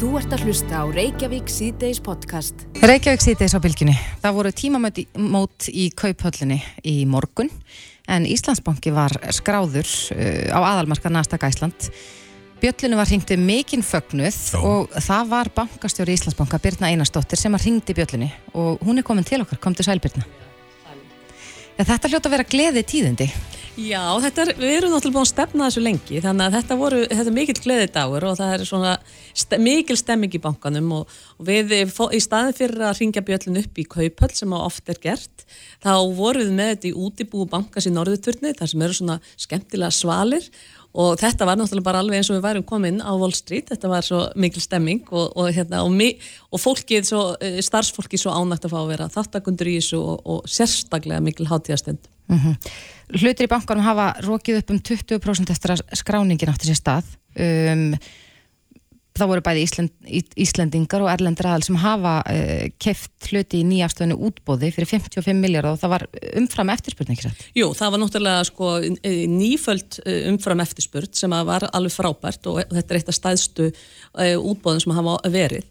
Þú ert að hlusta á Reykjavík síðdeis podcast. Reykjavík síðdeis á bylginni. Það voru tímamót í kauphöllinni í morgun en Íslandsbanki var skráður uh, á aðalmarka Nasdaq Æsland. Bjöllinu var hringti mikinn fögnuð Já. og það var bankastjóri Íslandsbanka Birna Einarsdóttir sem var hringti bjöllinu og hún er komin til okkar, kom til sæl Ja, þetta hljóta að vera gleði tíðindi. Já, er, við erum náttúrulega búin að stefna þessu lengi þannig að þetta voru, þetta er mikill gleðidagur og það er svona st mikil stemming í bankanum og, og við í staðin fyrir að ringja bjöllin upp í kaupöll sem að oft er gert þá vorum við með þetta í útibúu bankas í Norðuturni þar sem eru svona skemmtilega svalir og þetta var náttúrulega bara alveg eins og við værum komin á Wall Street, þetta var svo mikil stemming og, og, hérna, og, mi, og fólkið svo, eh, starfsfólkið svo ánægt að fá að vera þáttakundur í þessu og, sérstaklega mikil hátíðastund Mm Hlutir í bankanum hafa rókið upp um 20% eftir að skráningin átti sér stað. Um, það voru bæði Íslend, Í- Íslendingar og erlendur aðal sem hafa uh, keft hluti í nýjafstöðinu útbóði fyrir 55 miljardar og það var umfram eftirspurning ekki satt. Jú, það var náttúrulega sko eh, nýföld eh, umfram eftirspurt sem var alveg frábært og þetta er eitt af stæðstu uh, útbóðum sem hafa verið.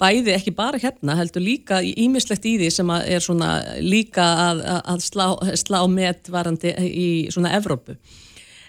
Bæði ekki bara hérna, heldur líka ímislegt í því sem er svona líka að, að- slá, slá met varandi í svona Evrópu.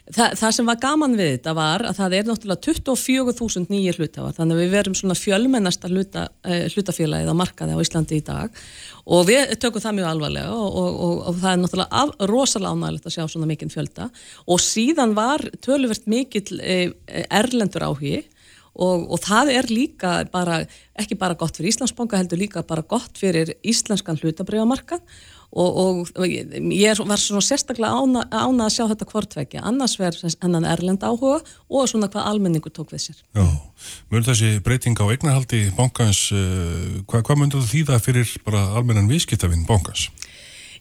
Þa, það sem var gaman við þetta var að það er náttúrulega 24.000 nýjir hlutafar þannig að við verum svona fjölmennasta hluta, uh, hlutafélagið á markaði á Íslandi í dag. Og við tökum það mjög alvarlega og, og, og, og það er náttúrulega af, rosalega ánægilegt að sjá svona mikinn fjölda. Og síðan var töluvert mikill uh, erlendur áhugi og það er líka bara, ekki bara gott fyrir Íslandsbanka heldur líka bara gott fyrir íslenskan hlutabriðamarkað og, og ég var svona sérstaklega ána, ána að sjá þetta hvortvekja annars verður hennan erlend áhuga og svona hvað almenningur tók við sér. Já, mjög þessi breyting á eignarhaldi bankans, uh, hvað, hvað myndur það þýða fyrir bara almennan viðskiptavinn bankans?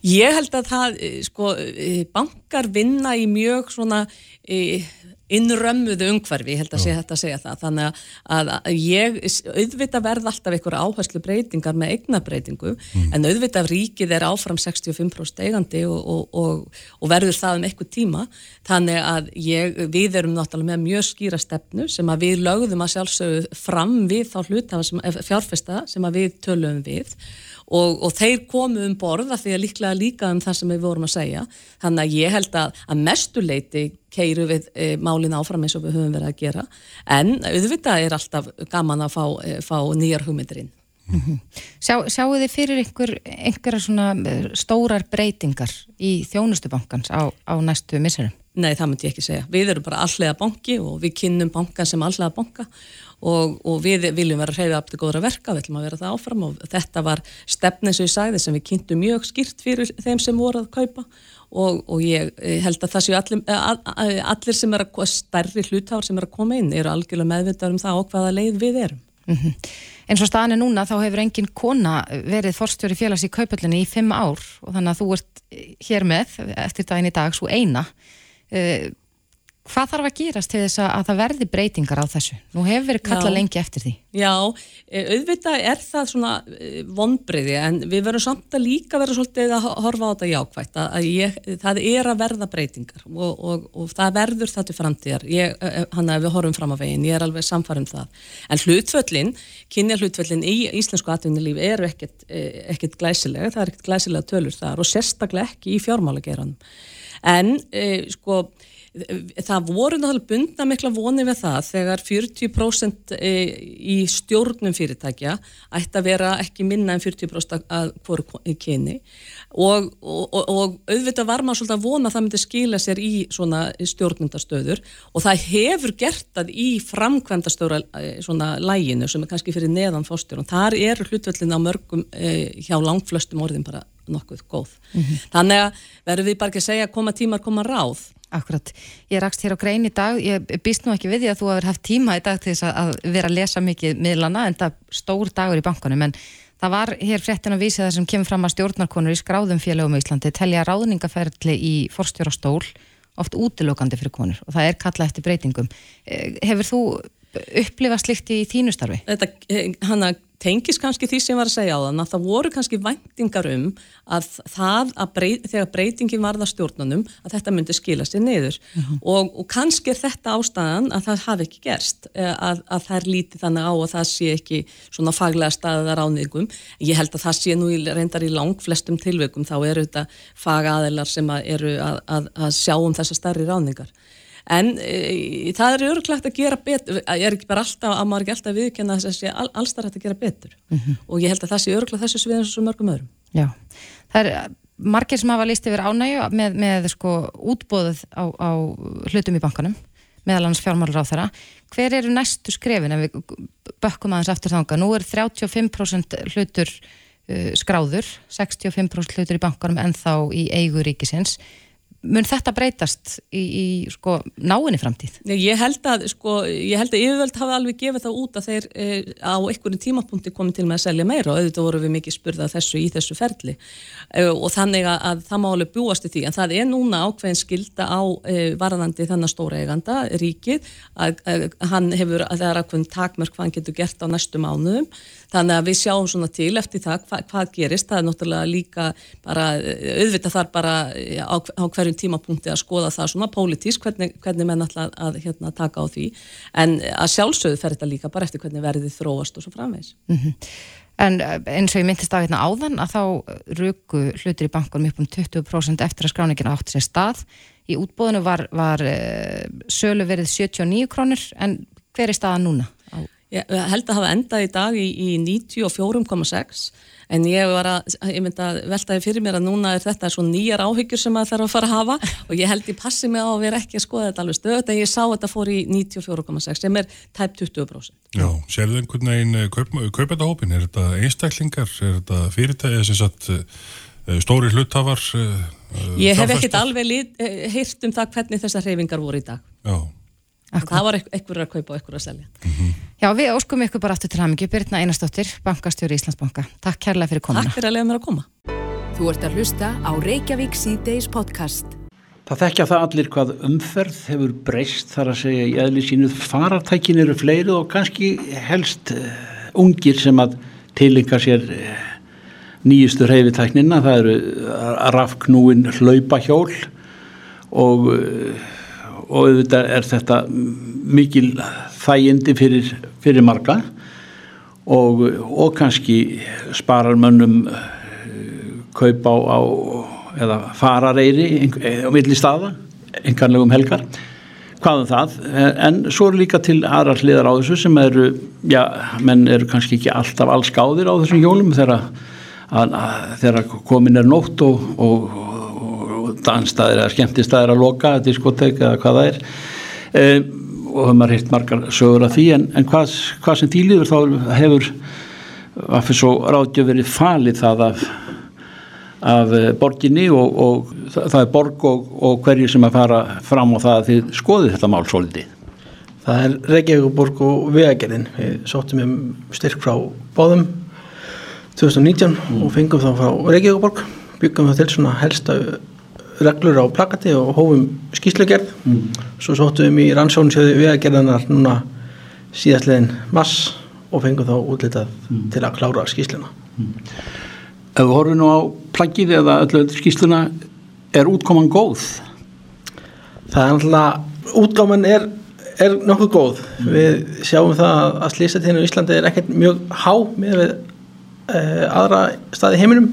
Ég held að það, eh, sko, eh, bankar vinna í mjög svona eh, innrömmuðu umhverfi, ég held að sé þetta að segja það, þannig að, að, ég auðvitað verð alltaf einhver áherslu breytingar með eignabreitingu, en auðvitað ríkið er áfram 65% eigandi og, og, og, og verður það um eitthvað tíma, þannig að ég, við erum náttúrulega með mjög skýra stefnu sem að við lögðum að sjálfsögðu fram við þá hluta sem, fjárfesta sem að við tölum við og, og þeir komu um borð af því að líklega líka um það sem við vorum að segja. Þannig að ég held að, að mestuleiti keiru við e, málin áfram eins og við höfum verið að gera. En auðvitað er alltaf gaman að fá, e, fá nýjar hugmyndir inn. Sjá, sjáu þið fyrir einhver, einhverja svona eh, stórar breytingar í þjónustubankans á, á næstu misserum? Nei, það myndi ég ekki segja. Við erum bara allega banki og við kynnum bankan sem allega banka og, og við viljum vera hreyfið aftur góðra verka, við ætlum að vera það áfram og þetta var stefni og ég sagði sem við kynntum mjög skýrt fyrir þeim sem voru að kaupa og, og ég eh, held að það séu allir, all, allir sem er að stærri hlutáður sem er að koma inn eru algjörlega meðvitað um það og hvaða leið við erum. Mm En svo staðan er núna þá hefur engin kona verið forstjóri félags í kaupallinni í fimm ár og þannig að þú ert hér með eftir daginn í dag svo eina. Hvað þarf að gerast til þess að það verði breytingar á þessu? Nú hefur verið kallað Já. lengi eftir því. Já, eh, auðvitað er það svona vonbriði en við verðum samt að líka vera svolítið að horfa á þetta jákvægt að ég, það er að verða breytingar og, og, og það verður það til framtíðar ég, eh, hann að við horfum fram á veginn, ég er alveg samfærum það en hlutföllin, kynja hlutföllin í íslensku atvinnulífi eru ekkert, eh, ekkert glæsilega, það er ekkert glæsilega tölur þar og sérstaklega ekki í fjármálageranum en e, sko það voru náttúrulega bundna mikla voni við það þegar 40% í stjórnum fyrirtækja ætti að vera ekki minna en 40% að hvoru kyni. Og, og, og auðvitað var maður svolítið að vona að það myndi skila sér í svona stjórnundastöður og það hefur gert það í framkvæmdastöra svona læginu sem er kannski fyrir neðan fórstjórn og þar eru hlutvöldin á mörgum eh, hjá langflöstum orðin bara nokkuð góð. Þannig að verður við bara ekki að segja koma tímar, koma ráð Akkurat, ég rakst hér á grein í dag, ég býst nú ekki við því að þú hefur haft tíma í dag til þess að vera að lesa mikið miðlana en það stór dagur í bankanum en það var hér fréttin að vísa það sem kemur fram að stjórnarkonur í skráðum félagum í Íslandi telja ráðningaferðli í forstjóra stól oft útilokandi fyrir konur og það er kalla eftir breytingum. Hefur þú upplifa slikt í þínu starfi? Þetta, eh, hana tengis kannski því sem ég var að segja á þann að það voru kannski væntingar um að það að breyt, þegar breytingin varða stjórnunum að þetta myndi skila sér niður uh -huh. og, og kannski er þetta ástæðan að það hafi ekki gerst eh, að, að það er lítið þannig á og það sé ekki svona faglega staðið að ráðningum ég held að það sé nú reyndar í lang flestum tilveikum þá eru þetta fagaðilar sem að eru að, að, að sjá um þessa starri ráðningar en e, það er örglegt að gera betur. Ég er ekki bara alltaf, að maður ekki alltaf viðkjanna þess að sé all, allstar hægt að gera betur. Mm -hmm. og ég held að það sé örglegt þessu sviðan svo mörgum öðrum. Já, það er margir sem hafa líst yfir ánægju með, með sko útbóðuð á, á hlutum í bankanum meðal hans fjármálur á þeirra hver eru næstu skrefin? Ef við bökkum aðeins aftur þanga, nú er 35% hlutur uh, skráður 65% hlutur í bankanum en þá í eigu ríkisins mun þetta breytast í, í sko, náinni framtíð? Ég held að, sko, ég held að yfirvöld hafa alveg gefið það út að þeir e, á einhverju tímapunkti komið til með að selja meira og auðvitað voru við mikið spurðað þessu í þessu ferli. E, og þannig að, að það má alveg búast í því. En það er núna ákveðin skilda á e, varðandi þennan stóra eiganda, ríkið, að, að hann hefur að það er ákveðin takmörk hvað hann getur gert á næstu mánuðum þannig að við sjáum svona til eftir það hva, hvað gerist, það er náttúrulega líka bara, auðvitað þar bara á, á hverjum tímapunkti að skoða það svona pólitísk, hvernig, hvernig menn alltaf að hérna, taka á því, en að sjálfsögðu fer þetta líka bara eftir hvernig verðið þróast og svo framvegs. Mm -hmm. En eh, eins og ég myndist af hérna áðan að þá ruku hlutir í bankunum upp um 20% eftir að skráningin átti sér stað. Í útbóðinu var, var sölu verið 79 krónur en hver er staðan núna? Ég held að hafa endað í dag í, í 94,6 en ég var að, ég myndi að veltaði fyrir mér að núna er þetta svo nýjar áhyggjur sem maður þarf að fara að hafa og ég held ég passi mig á að vera ekki að skoða þetta alveg stöð en ég sá að þetta fór í 94,6 sem er tæp 20%. Já, sérðu einhvern veginn eh, kaupendahópin, er þetta einstaklingar, er þetta fyrirtæði sem satt eh, stóri hluttafar? Eh, ég hef ekkert alveg hýrt um það hvernig þessar hreyfingar voru í dag. Já. Það var ekkur að kaupa og ekkur að selja. Mm -hmm. Já, við óskum ykkur bara aftur til hamingi. Birna Einarstóttir, bankastjóri Íslandsbanka. Takk kærlega fyrir komuna. Takk fyrir að leiða mér að koma. Þú ert að hlusta á Reykjavík C-Days podcast. Það þekkja það allir hvað umferð hefur breyst þar að segja í eðli sínuð. Faratækin eru fleiri og kannski helst uh, ungir sem að tilinga sér uh, nýjustu reyfitæknina. Það eru uh, rafknúin hlaupahjól og og auðvitað er þetta mikil þægindi fyrir, fyrir marga. Og, og kannski sparar mönnum eh, kaup á, á eða farareyri eh, á milli staða, enganlegum helgar. Hvað um það, en svo eru líka til aðra hliðar á þessu sem eru já, menn eru kannski ekki alltaf alls gáðir á þessum hjólum þegar, að, að, þegar komin er nótt og, og dansstaðir eða skemmtistæðir að loka diskotek eða hvað það er e, og höfum maður heilt margar sögur af því en, en hvað, hvað sem tíliður þá hefur að fyrir svo ráðgjöf verið falið það af, af borginni og, og það er borg og, og hverju sem að fara fram á það að þið skoðið þetta mál svolítið Það er Reykjavíkuborg og Vegagerðin við sóttum um styrk frá bóðum 2019 mm. og fengum þá frá Reykjavíkuborg byggum það til svona helsta reglur á plakati og hófum skýslugerð mm. svo sóttum við í rannsóknsjöðu vegagerðanar núna síðastlegin mass og fengum þá útlitað mm. til að klára skýsluna mm. Ef við horfum nú á plakið eða öllu skýsluna er útkoman góð? Það er alltaf útkoman er, er nokkuð góð mm. við sjáum það að slýsatíðinu í Íslandi er ekkert mjög há með við, e, aðra staði heiminum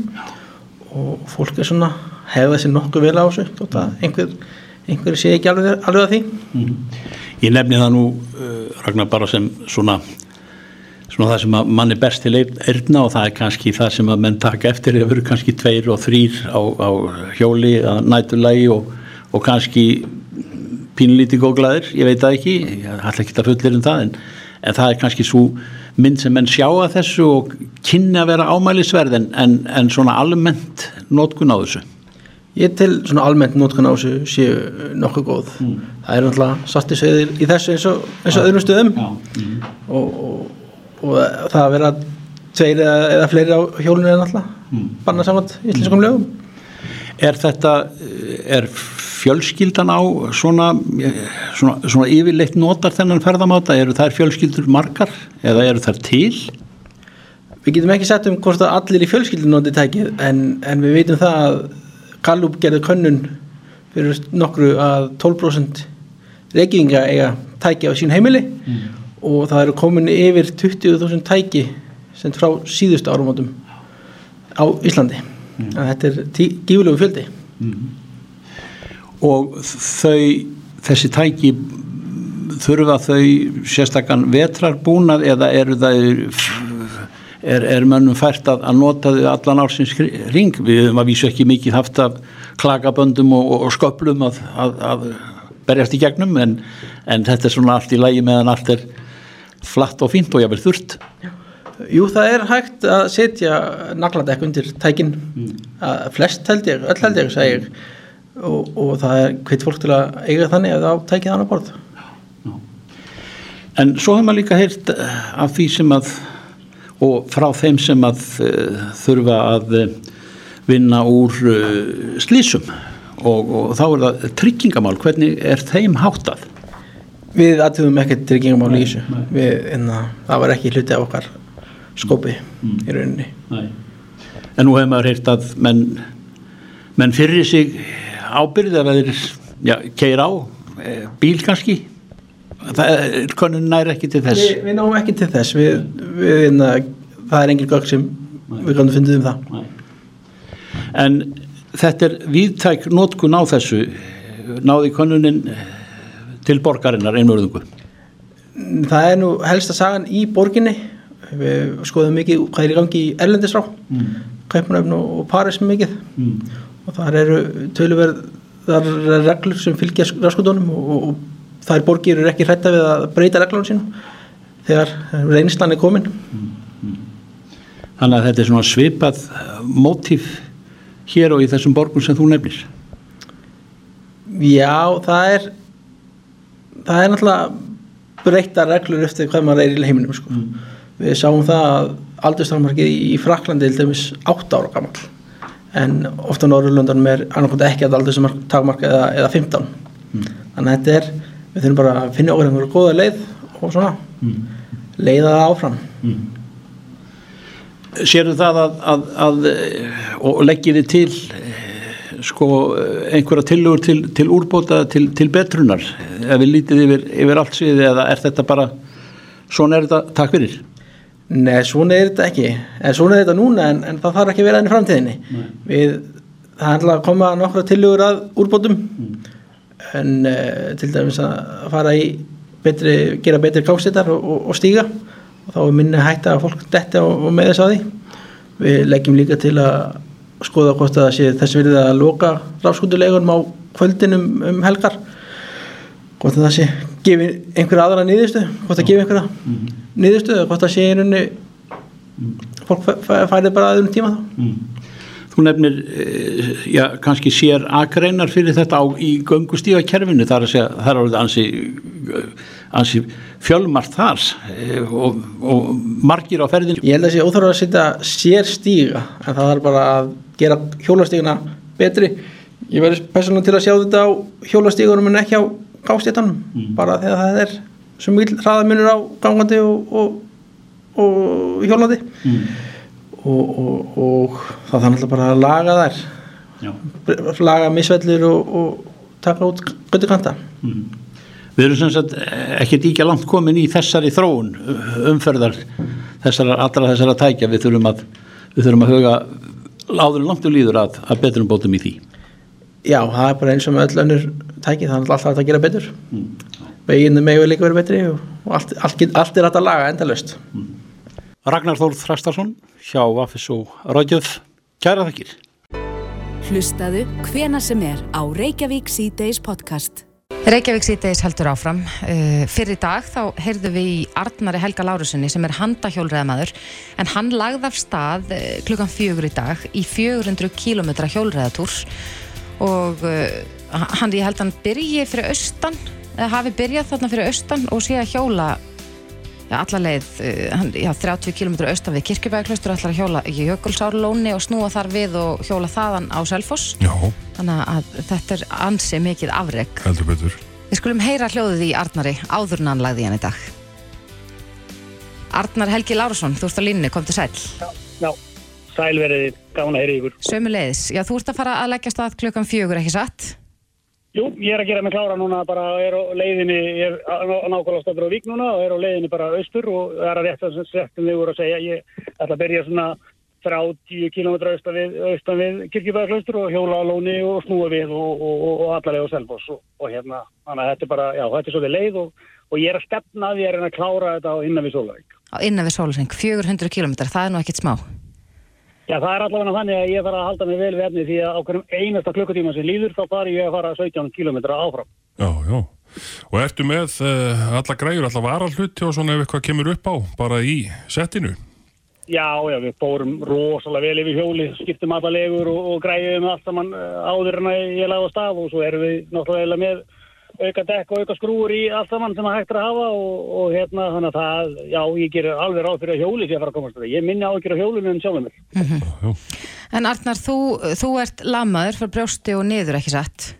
og fólk er svona hefða sér nokkuð vel á þessu þótt að einhver, einhver sé ekki alveg, alveg að því. Mm. Ég nefni það nú uh, Ragnar bara sem svona svona það sem að mann er best til eirna og það er kannski það sem að menn taka eftir. Það verður kannski tveir og þrýr á, á hjóli að nætulagi og, og kannski pínlítið góðglæðir, ég veit það ekki ég ætla ekki að fullir um það en, en það er kannski svo mynd sem menn sjá að þessu og kynna að vera ámælisverð en, en, en svona almennt nótkun á þessu ég til svona almennt nótkunn á þessu séu nokkuð góð mm. það er náttúrulega sattisauðir í þessu eins og, eins og öðrum stöðum mm. og, og, og það að vera tveir eða, eða fleiri á hjólunni er náttúrulega mm. banna saman í íslenskum lögum Er þetta er fjölskyldan á svona, svona, svona yfirleitt notar þennan ferðamáta, eru þær fjölskyldur margar eða eru þær til? Við getum ekki sett um hvort að allir í fjölskyldun noti tækið en, en við veitum það að Gallup gerði könnun fyrir nokkru að 12% reykinga eiga tæki á sín heimili og það eru komin yfir 20.000 tæki sem frá síðustu árumótum á Íslandi. Að þetta er gífulegu fjöldi. og þau, þessi tæki þurfa þau sérstakann vetrarbúnað eða eru þau er, er mönnum fært að, að nota þau allan ársins ring við höfum að vísu ekki mikið haft af klagaböndum og, og, og sköplum að, að, að berjast í gegnum en, en þetta er svona allt í lægi meðan allt er flatt og fínt og jáfnvel þurrt. Jú, það er hægt að setja nagladekk undir tækin. Að flest held ég, öll held ég, segi ég. Og, og það er hvitt fólk til að eiga þannig að það tækið hann að borð En svo hefur maður líka heyrt eh, af því sem að og frá þeim sem að uh, þurfa að uh, vinna úr uh, slísum og, og þá er það tryggingamál, hvernig er þeim háttað? Við aðtöfum ekkert tryggingamál í þessu. Við, enna, það var ekki hluti af okkar skópi í rauninni. Nei. En nú hefur maður heyrt að menn, menn fyrir sig ábyrð ef þeir ja, keir á, eh, bíl kannski konun nær ekki til þess Við, við náum ekki til þess við, við, enna, það er engin gögn sem við kannum fundið um það Nei. En þetta er víðtæk nótkun á þessu náði konunin til borgarinnar einmörðungu. Það er nú helsta sagan í borginni við skoðum mikið hvað er í gangi í Erlendisrá mm. Kaupanöfn og, Paris mikið Mm. og þar eru töluverðar reglur sem fylgja raskundunum og, og þær borgir eru ekki hrætta við að breyta reglunum sínum þegar reynslan er komin. Þannig að þetta er svona svipað mótíf hér og í þessum borgum sem þú nefnir. Já, það er það er náttúrulega breyta reglur eftir hvað maður er í heiminum sko. við sáum það að aldurstarmarkið í Fraklandi til dæmis 8 ára gammal en ofta á Norðurlöndunum er annarkvæmt ekki að aldurstarmark eða, eða 15 þannig að þetta er við þurfum bara að finna okkur einhverju góða leið og svona leiða það áfram. Sérðu það að, að, að og leggir þið til eh, sko einhverja tillögur til, til úrbóta til, til betrunar? Ef við lítið yfir, yfir allt sviði eða er þetta bara svona er þetta, takk fyrir. Nei, svona er þetta ekki. En svona er þetta núna en, en það þarf ekki að vera enn í framtíðinni. Við, það er alltaf að koma nokkra tillögur að úrbótum en uh, til dæmis að fara í betri, gera betri kástittar og, og, og stíga. Og þá er minni hætta að fólk detti og, og með þess að því. Við leggjum líka til að skoða hvort að sé þess verið að loka rafskundulegunum á kvöldinum um helgar. Hvort að það sé gefi einhverja aðra nýðustu hvort að gefi einhverja nýðustu eða hvort að sé í rauninni fólk fæ- fæ- færið bara aðeins tíma þá Þú nefnir, eh, já, kannski sér akreinar fyrir þetta á, í göngustífa kerfinu, það er að segja, það er orðið ansi, ansi fjölmart þar eh, og, og margir á ferðinu. Ég held að sé óþarf að setja sér stíga en það er bara að gera hjólastíguna betri. Ég verði persónulega til að sjá þetta á hjólastígunum en ekki á gástjéttanum bara þegar það er svo mjög hraðamunur á gangandi og, og, og hjólandi og, og, og það þannig alltaf bara að laga þær. Já. laga misvellir og, og taka út göttu kanta. Við erum sem sagt ekkert íkja langt komin í þessari þróun umferðar þessara, allra þessara tækja, við þurfum að, við þurfum að huga áður langt og líður að, að betrum bótum í því. Já, það er bara eins og með öll önnur tæki þannig að alltaf að gera betur. Veginu megu líka verið betri og, allt, allt, allt er að laga endalaust Ragnar Þór Þrastarsson hjá Vafis og Ráðjöf, kæra þakkir. Hlustaðu hvena sem er á Reykjavík C-Days podcast. Reykjavík síðdeis heldur áfram. Uh, fyrir dag þá heyrðum við í Arnari Helga Lárusinni sem er handahjólreðamaður en hann lagði af stað uh, klukkan fjögur í dag í 400 km hjólreðatúr og uh, hann, ég held að hann byrji fyrir austan, eða hafi byrjað þarna fyrir austan og sé að hjóla já, alla leið, uh, hann, já, 30 km austan við Kirkjubæðaklaustur ætlar að hjóla í Jökulsárlóni og snúa þar við og hjóla þaðan á Selfoss. Já, þannig að þetta er ansi mikið afreg heldur betur. Við skulum heyra hljóðið í Arnari áður en hann lagði hann í dag. Arnar Helgi Lárusson, þú ert á línni, kom til sæl Já, sælveriði, gána heyri ykkur. Sömuleiðis, já þú ert að fara að leggja stað klukkan fjögur, ekki satt? Jú, ég er að gera mig klára núna bara, er á leiðinni, ég er nákvæmlega stættur á Vík núna og er á leiðinni bara austur og það er að rétt að settum við voru að segja, ég ætla að byrja svona 30 km austan við, austan við kirkjubæðarklaustur og hjóla á lóni og snúa við og, og, og, og allarlega á Selfoss og, hérna, þannig að þetta er bara, já, þetta er svolítið leið og, ég er að stefna að ég er að klára þetta á innan við Sólvæk. Á innan við Sólseng, 400 km, það er nú ekkit smá Já, það er allavega þannig að ég þarf að halda mig vel við efni því að á hverjum einasta klukkutíma sem líður þá þarf ég að fara 17 km áfram. Já, já. Og ertu með uh, alla græjur, alla varalhutti og svona ef eitthvað kemur upp á, bara í settinu? Já, já, við fórum rosalega vel yfir hjóli, skiptum alla legur og, og græðum allt saman eh, áður en að ég lagði á stað og svo erum við náttúrulega með auka dekk og auka skrúur í allt saman sem að hægt er að hafa og, og hérna þannig að það, já, ég ger alveg ráð fyrir að hjóli sé að fara að komast þetta. Ég minni á að gera hjólinu en sjálfum mér. Já, já. En Arnar, þú, þú ert lamaður fyrir brjósti og niður, ekki satt?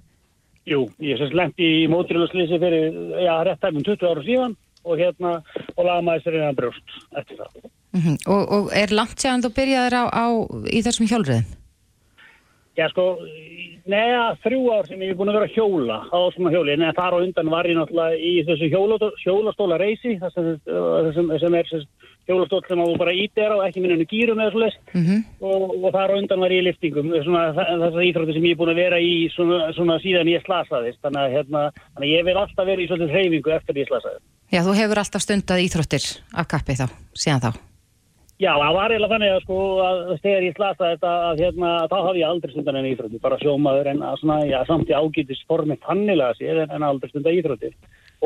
Jú, ég sérst lendi í mótriluslýsi fyrir, já, rétt tæmum 20 ára síðan og hérna, og lamaði sér innan brjóst eftir það. Mm og, og er langt séðan þú byrjaðir á, á í þessum hjólriðum? Já, sko, neða þrjú ár sem ég er búin að vera að hjóla á svona hjóli, en þar á undan var ég náttúrulega í þessu hjóla, hjólastóla reysi, sem, sem, sem er hjólastól sem þú bara ítir á, ekki minninu gýrum eða svo les, Mm og, og þar á undan var ég í liftingum, svona þessar íþrótti sem ég er búin að vera í svona, svona síðan ég slasaðist, þannig að, hérna, þannig ég vil alltaf vera í svolítið hreyfingu eftir ég slasaðist. Já, þú hefur alltaf stundað íþróttir af kappi þá, síðan þá. Já, það var eiginlega þannig að sko að þegar ég slasa þetta að hérna þá hafði ég aldrei stundan en íþrótti, bara sjómaður en að svona, já, samt í ágætis formi fannilega séð en, aldrei stundan íþrótti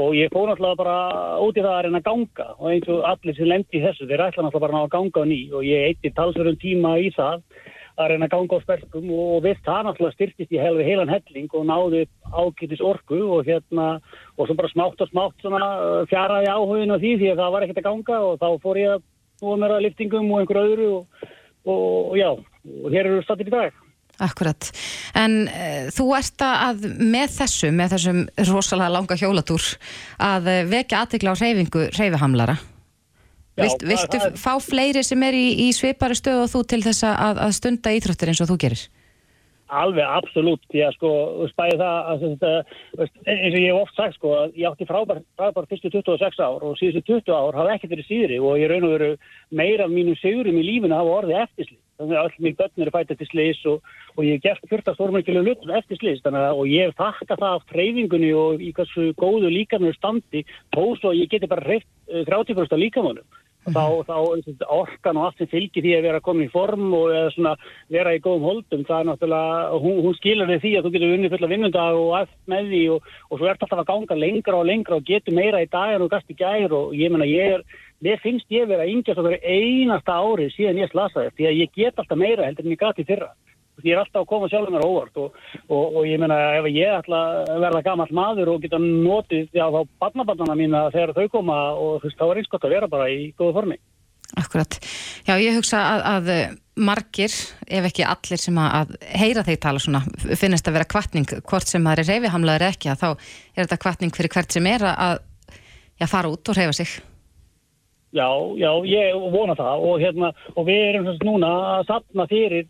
og ég fór náttúrulega bara út í það að reyna að ganga og eins og allir sem lendi í þessu, þeir ætla náttúrulega bara að ganga á ný og ég eitti talsverðum tíma í það að reyna að ganga á spelkum og við það náttúrulega styrtist ég helvi heilan helling og náði ágætis orku og hérna og svo bara smátt og smátt uh, fjaraði áhugin á því því að það var ekkert að ganga og þá fór ég að að liftingum og einhver öðru og, og, og já, og hér eru stattir í dag. Akkurat. En uh, þú ert að með þessu, með þessum rosalega langa hjólatúr, að uh, vekja aðtekla á reyfingu reyfihamlara. Já, Vilt, viltu fá fleiri sem er í, í svipari stöðu og þú til þess að, að stunda íþróttir eins og þú gerir? Alveg, absolutt, því að sko, bæði það að eins og ég hef oft sagt sko, að ég átti frábær, frábær fyrstu 26 ár og síðustu 20 ár hafa ekkert verið síðri og ég raun og veru meira af mínum sigurum í lífinu hafa orðið eftirslið. Þannig að öll mjög börn eru fætt eftir slis og, og ég hef gert fyrta stórmækilega hlutum eftir slis, þannig að, og ég hef þakka það af treyfingunni og í hversu góðu líkamöru standi, svo að ég geti bara hreift uh, 30% af líkamönnum. Þá, þá orkan og allt sem fylgir því að vera komin í form og svona vera í góðum holdum, það er náttúrulega, hún, hún skilur þig því að þú getur unnið fulla vinnundag og allt með því og, og svo ert alltaf að ganga lengra og lengra og getur meira í dag en þú gast í gær og ég menna ég er, mér finnst ég vera yngjast á hverju einasta ári síðan ég slasaði því að ég get alltaf meira heldur en ég gati fyrra. Ég er alltaf að koma sjálfur mér óvart og, og, og ég meina ef ég ætla að verða gammal maður og geta notið já, þá barnabarnana mína þegar þau koma og þú veist, þá er eins gott að vera bara í góðu formi. Akkurat. Já, ég hugsa að, að margir, ef ekki allir sem að, að heyra þeir tala svona, finnast að vera kvartning, hvort sem það er reyfihamlaður ekki, að þá er þetta kvartning fyrir hvert sem er að já, fara út og reyfa sig. Já, já, ég vona það og, hérna, og við erum svona núna að sapna fyrir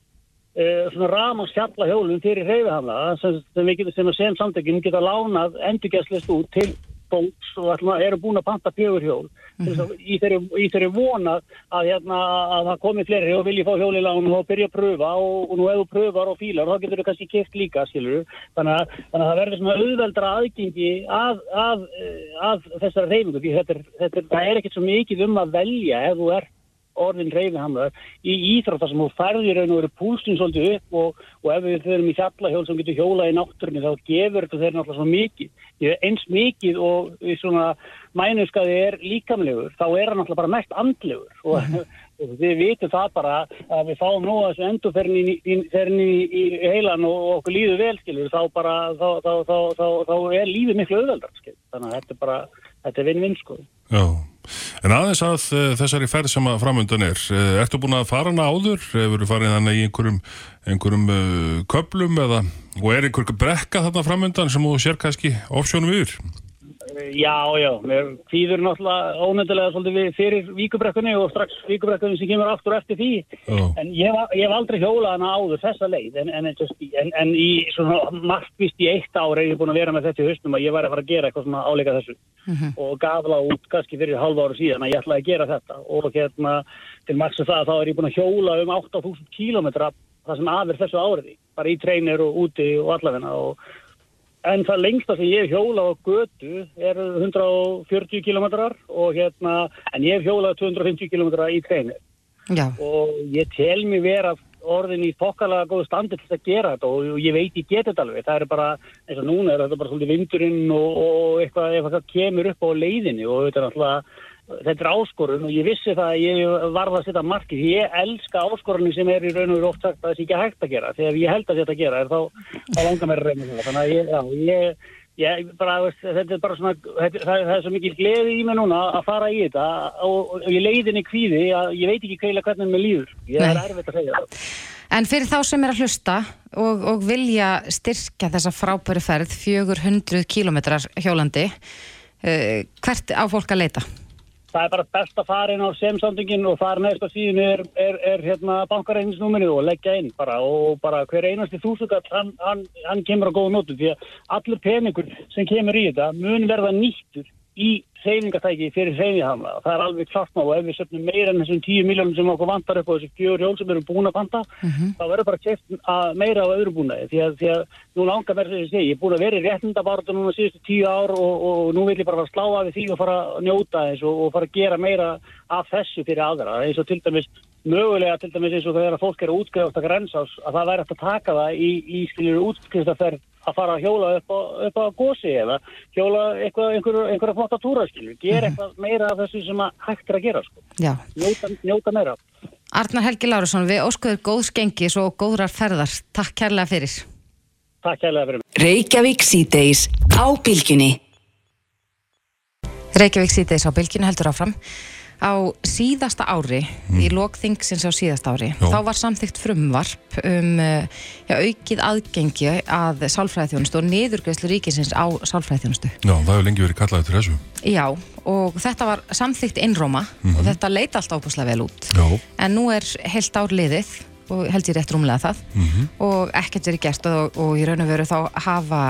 uh, svona ramansfjalla hjólum fyrir reyfihamla sem, sem sem, sem samtökin geta lánað endurgæslist út til fólks og að eru búin að panta fjögur hjól mm -hmm. í, þeirri, í þeirri vona að, hérna, að það komi fleiri og vilji fá hjól í lán og byrja að pröfa og, og nú ef þú pröfar og fílar þá getur þú kannski keft líka skilur þannig að, þannig að það verður svona auðveldra aðgengi að, að, að þessara reyfingu því þetta er, þetta er, það er ekkert svo mikið um að velja ef þú ert orðin reyfihamlaður í íþróttar sem þú færðir raun og verið púlsinn svolítið upp og, og ef við förum í fjallahjól sem getur hjólað í náttúrunni þá gefur þetta þeir náttúrulega svo mikið. Eins mikið og í svona mænuskaði er líkamlegur þá er hann náttúrulega bara mest andlegur. Og, og við vitum það bara að við fáum nú þessu endurferðin í, í, í, heilan og, og okkur líður vel skilur þá bara þá, þá, þá, þá er lífið miklu auðveldar skilur þannig að þetta er bara þetta er vinn-vinn sko. Já, en aðeins að uh, þessari ferð sem að framöndan er, uh, ertu búin að fara hana áður? Hefur þú farið þannig í einhverjum, einhverjum uh, köplum eða, og er einhver brekka þarna framöndan sem þú sér kannski ofsjónum yfir? Já, já, mér kvíður náttúrulega ónöndilega svolítið við fyrir víkubrekkunni og strax víkubrekkunni sem kemur aftur eftir því. Já. En ég, var- ég hef aldrei hjólað hana áður þessa leið, en, en, en, en í svona markvist í eitt ár er ég búin að vera með þetta í haustum að ég væri að fara að gera eitthvað svona áleika þessu og gafla út kannski fyrir halva ára síðan að ég ætlaði að gera þetta og hérna til margsa það þá er ég búin að hjóla um 8000 kílómetra það sem aðver þessu áriði, bara í treinir og úti og allavegna og En það lengsta sem ég hef hjólað á götu er 140 kilometrar og hérna, en ég hef hjólað 250 kilometra í treinir Já, og ég tel mér vera orðin í fokkalega góðu standi til að gera þetta og ég veit ég geti þetta alveg. Það er bara, eins og núna er þetta bara svolítið vindurinn og, og eitthvað, eitthvað kemur upp á leiðinni og þetta er alltaf, þetta er áskorun og ég vissi það að ég varða að setja markið. Ég elska áskorunni sem er í raun og oft sagt að það sé ekki hægt að gera. Þegar ég held að þetta gera er þá, þá langar mér að reyna þetta. Þannig að ég, já, ég, ég bara, þetta er bara svona, þetta, það, það er svo mikil gleði í mig núna að fara í þetta og, og ég leiðinni kvíði að ég veit ekki kveila hvernig mér líður. Ég er erfitt að segja það. en fyrir þá sem er að hlusta og, og vilja styrkja þessa frábæru ferð 400 kilometrar hjólandi, uh, hvert á fólk að leita? Það er bara best að fara inn á semsandingin og fara neðst á síðan er, er, er hérna bankareiningsnúmerið og leggja inn bara og bara hver einasti þúsugall hann, hann, hann kemur á góða nótu því að allur peningur sem kemur í þetta mun verða nýttur í reyningatæki fyrir og það er alveg klart má og ef við söfnum meira en þessum 10 miljónum sem okkur vantar upp á þessi fjögur hjól sem við erum búin að vanta þá verður bara keft meira á öðru búnaði. Því að, því að nú langar mér sem ég segi ég er búin að vera í réttindabartu núna síðustu 10 ár og, og nú vil ég bara fara að slá af því og fara að njóta þess og, og fara að gera meira af þessu fyrir aðra. Eins og til dæmis mögulega til dæmis eins og þegar að fólk er að útskrifa þetta grensás að það væri að taka það í, í skiljur útskrifaferð að fara að hjóla upp á, upp á gósi eða hjóla einhverju flotta túra skiljur, gera eitthvað meira af þessu sem að hægt er að gera sko, Já. njóta, njóta meira Arnar Helgi Lárusson, við óskuður góðs gengis og góðrar ferðar. Takk kærlega fyrir. Takk kærlega fyrir mig Reykjavík síðdeis á bylgjunni. Reykjavík síðdeis á bylginu heldur áfram. Á síðasta ári, í lokþingsins á síðasta ári, Já. þá var samþygt frumvarp um uh, já, aukið aðgengi að sálfræðiþjónustu og niðurgreðslu ríkisins á sálfræðiþjónustu. Já, það hefur lengi verið kallað eftir þessu. Já, og þetta var samþygt innróma og þetta leit allt ábúslega vel út. Já, En nú er heilt ár liðið og held ég rétt rúmlega það. Og ekkert verið gert og, og í raun og veru þá hafa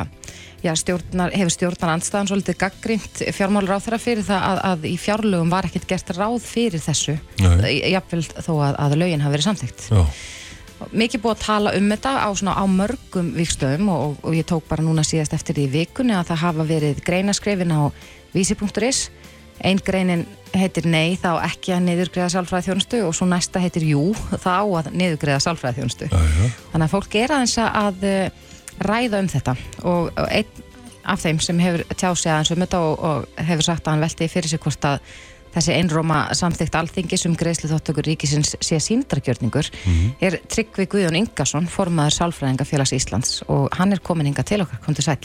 já, stjórnar, hefur stjórnar andstæðan svolítið gaggrind fjármálur á þeirra fyrir það að, að í fjárlögum var ekkert gert ráð fyrir þessu. Jafnvel þó að, að lögin hafi verið samþygt mikið búið að tala um þetta á, svona, á mörgum vikstöðum og, og ég tók bara núna síðast eftir í vikunni að það hafa verið greinaskrefin á vísi.is ein greinin heitir nei þá ekki að niðurgreða sálfræði þjónustu og svo næsta heitir jú þá að niðurgreða sálfræði þjónustu já, já. þannig að fólk er aðeins að eh, ræða um þetta og, einn af þeim sem hefur tjáð sig aðeins um þetta og, og hefur sagt að hann velti fyrir sig hvort að þessi einróma samþygt alþingis um greiðslu þóttökur ríkisins sé síndargjörningur er Tryggvi Guðjón Ingarsson formaður Sálfræðinga félags Íslands og hann er komin inga til okkar, kom til sæl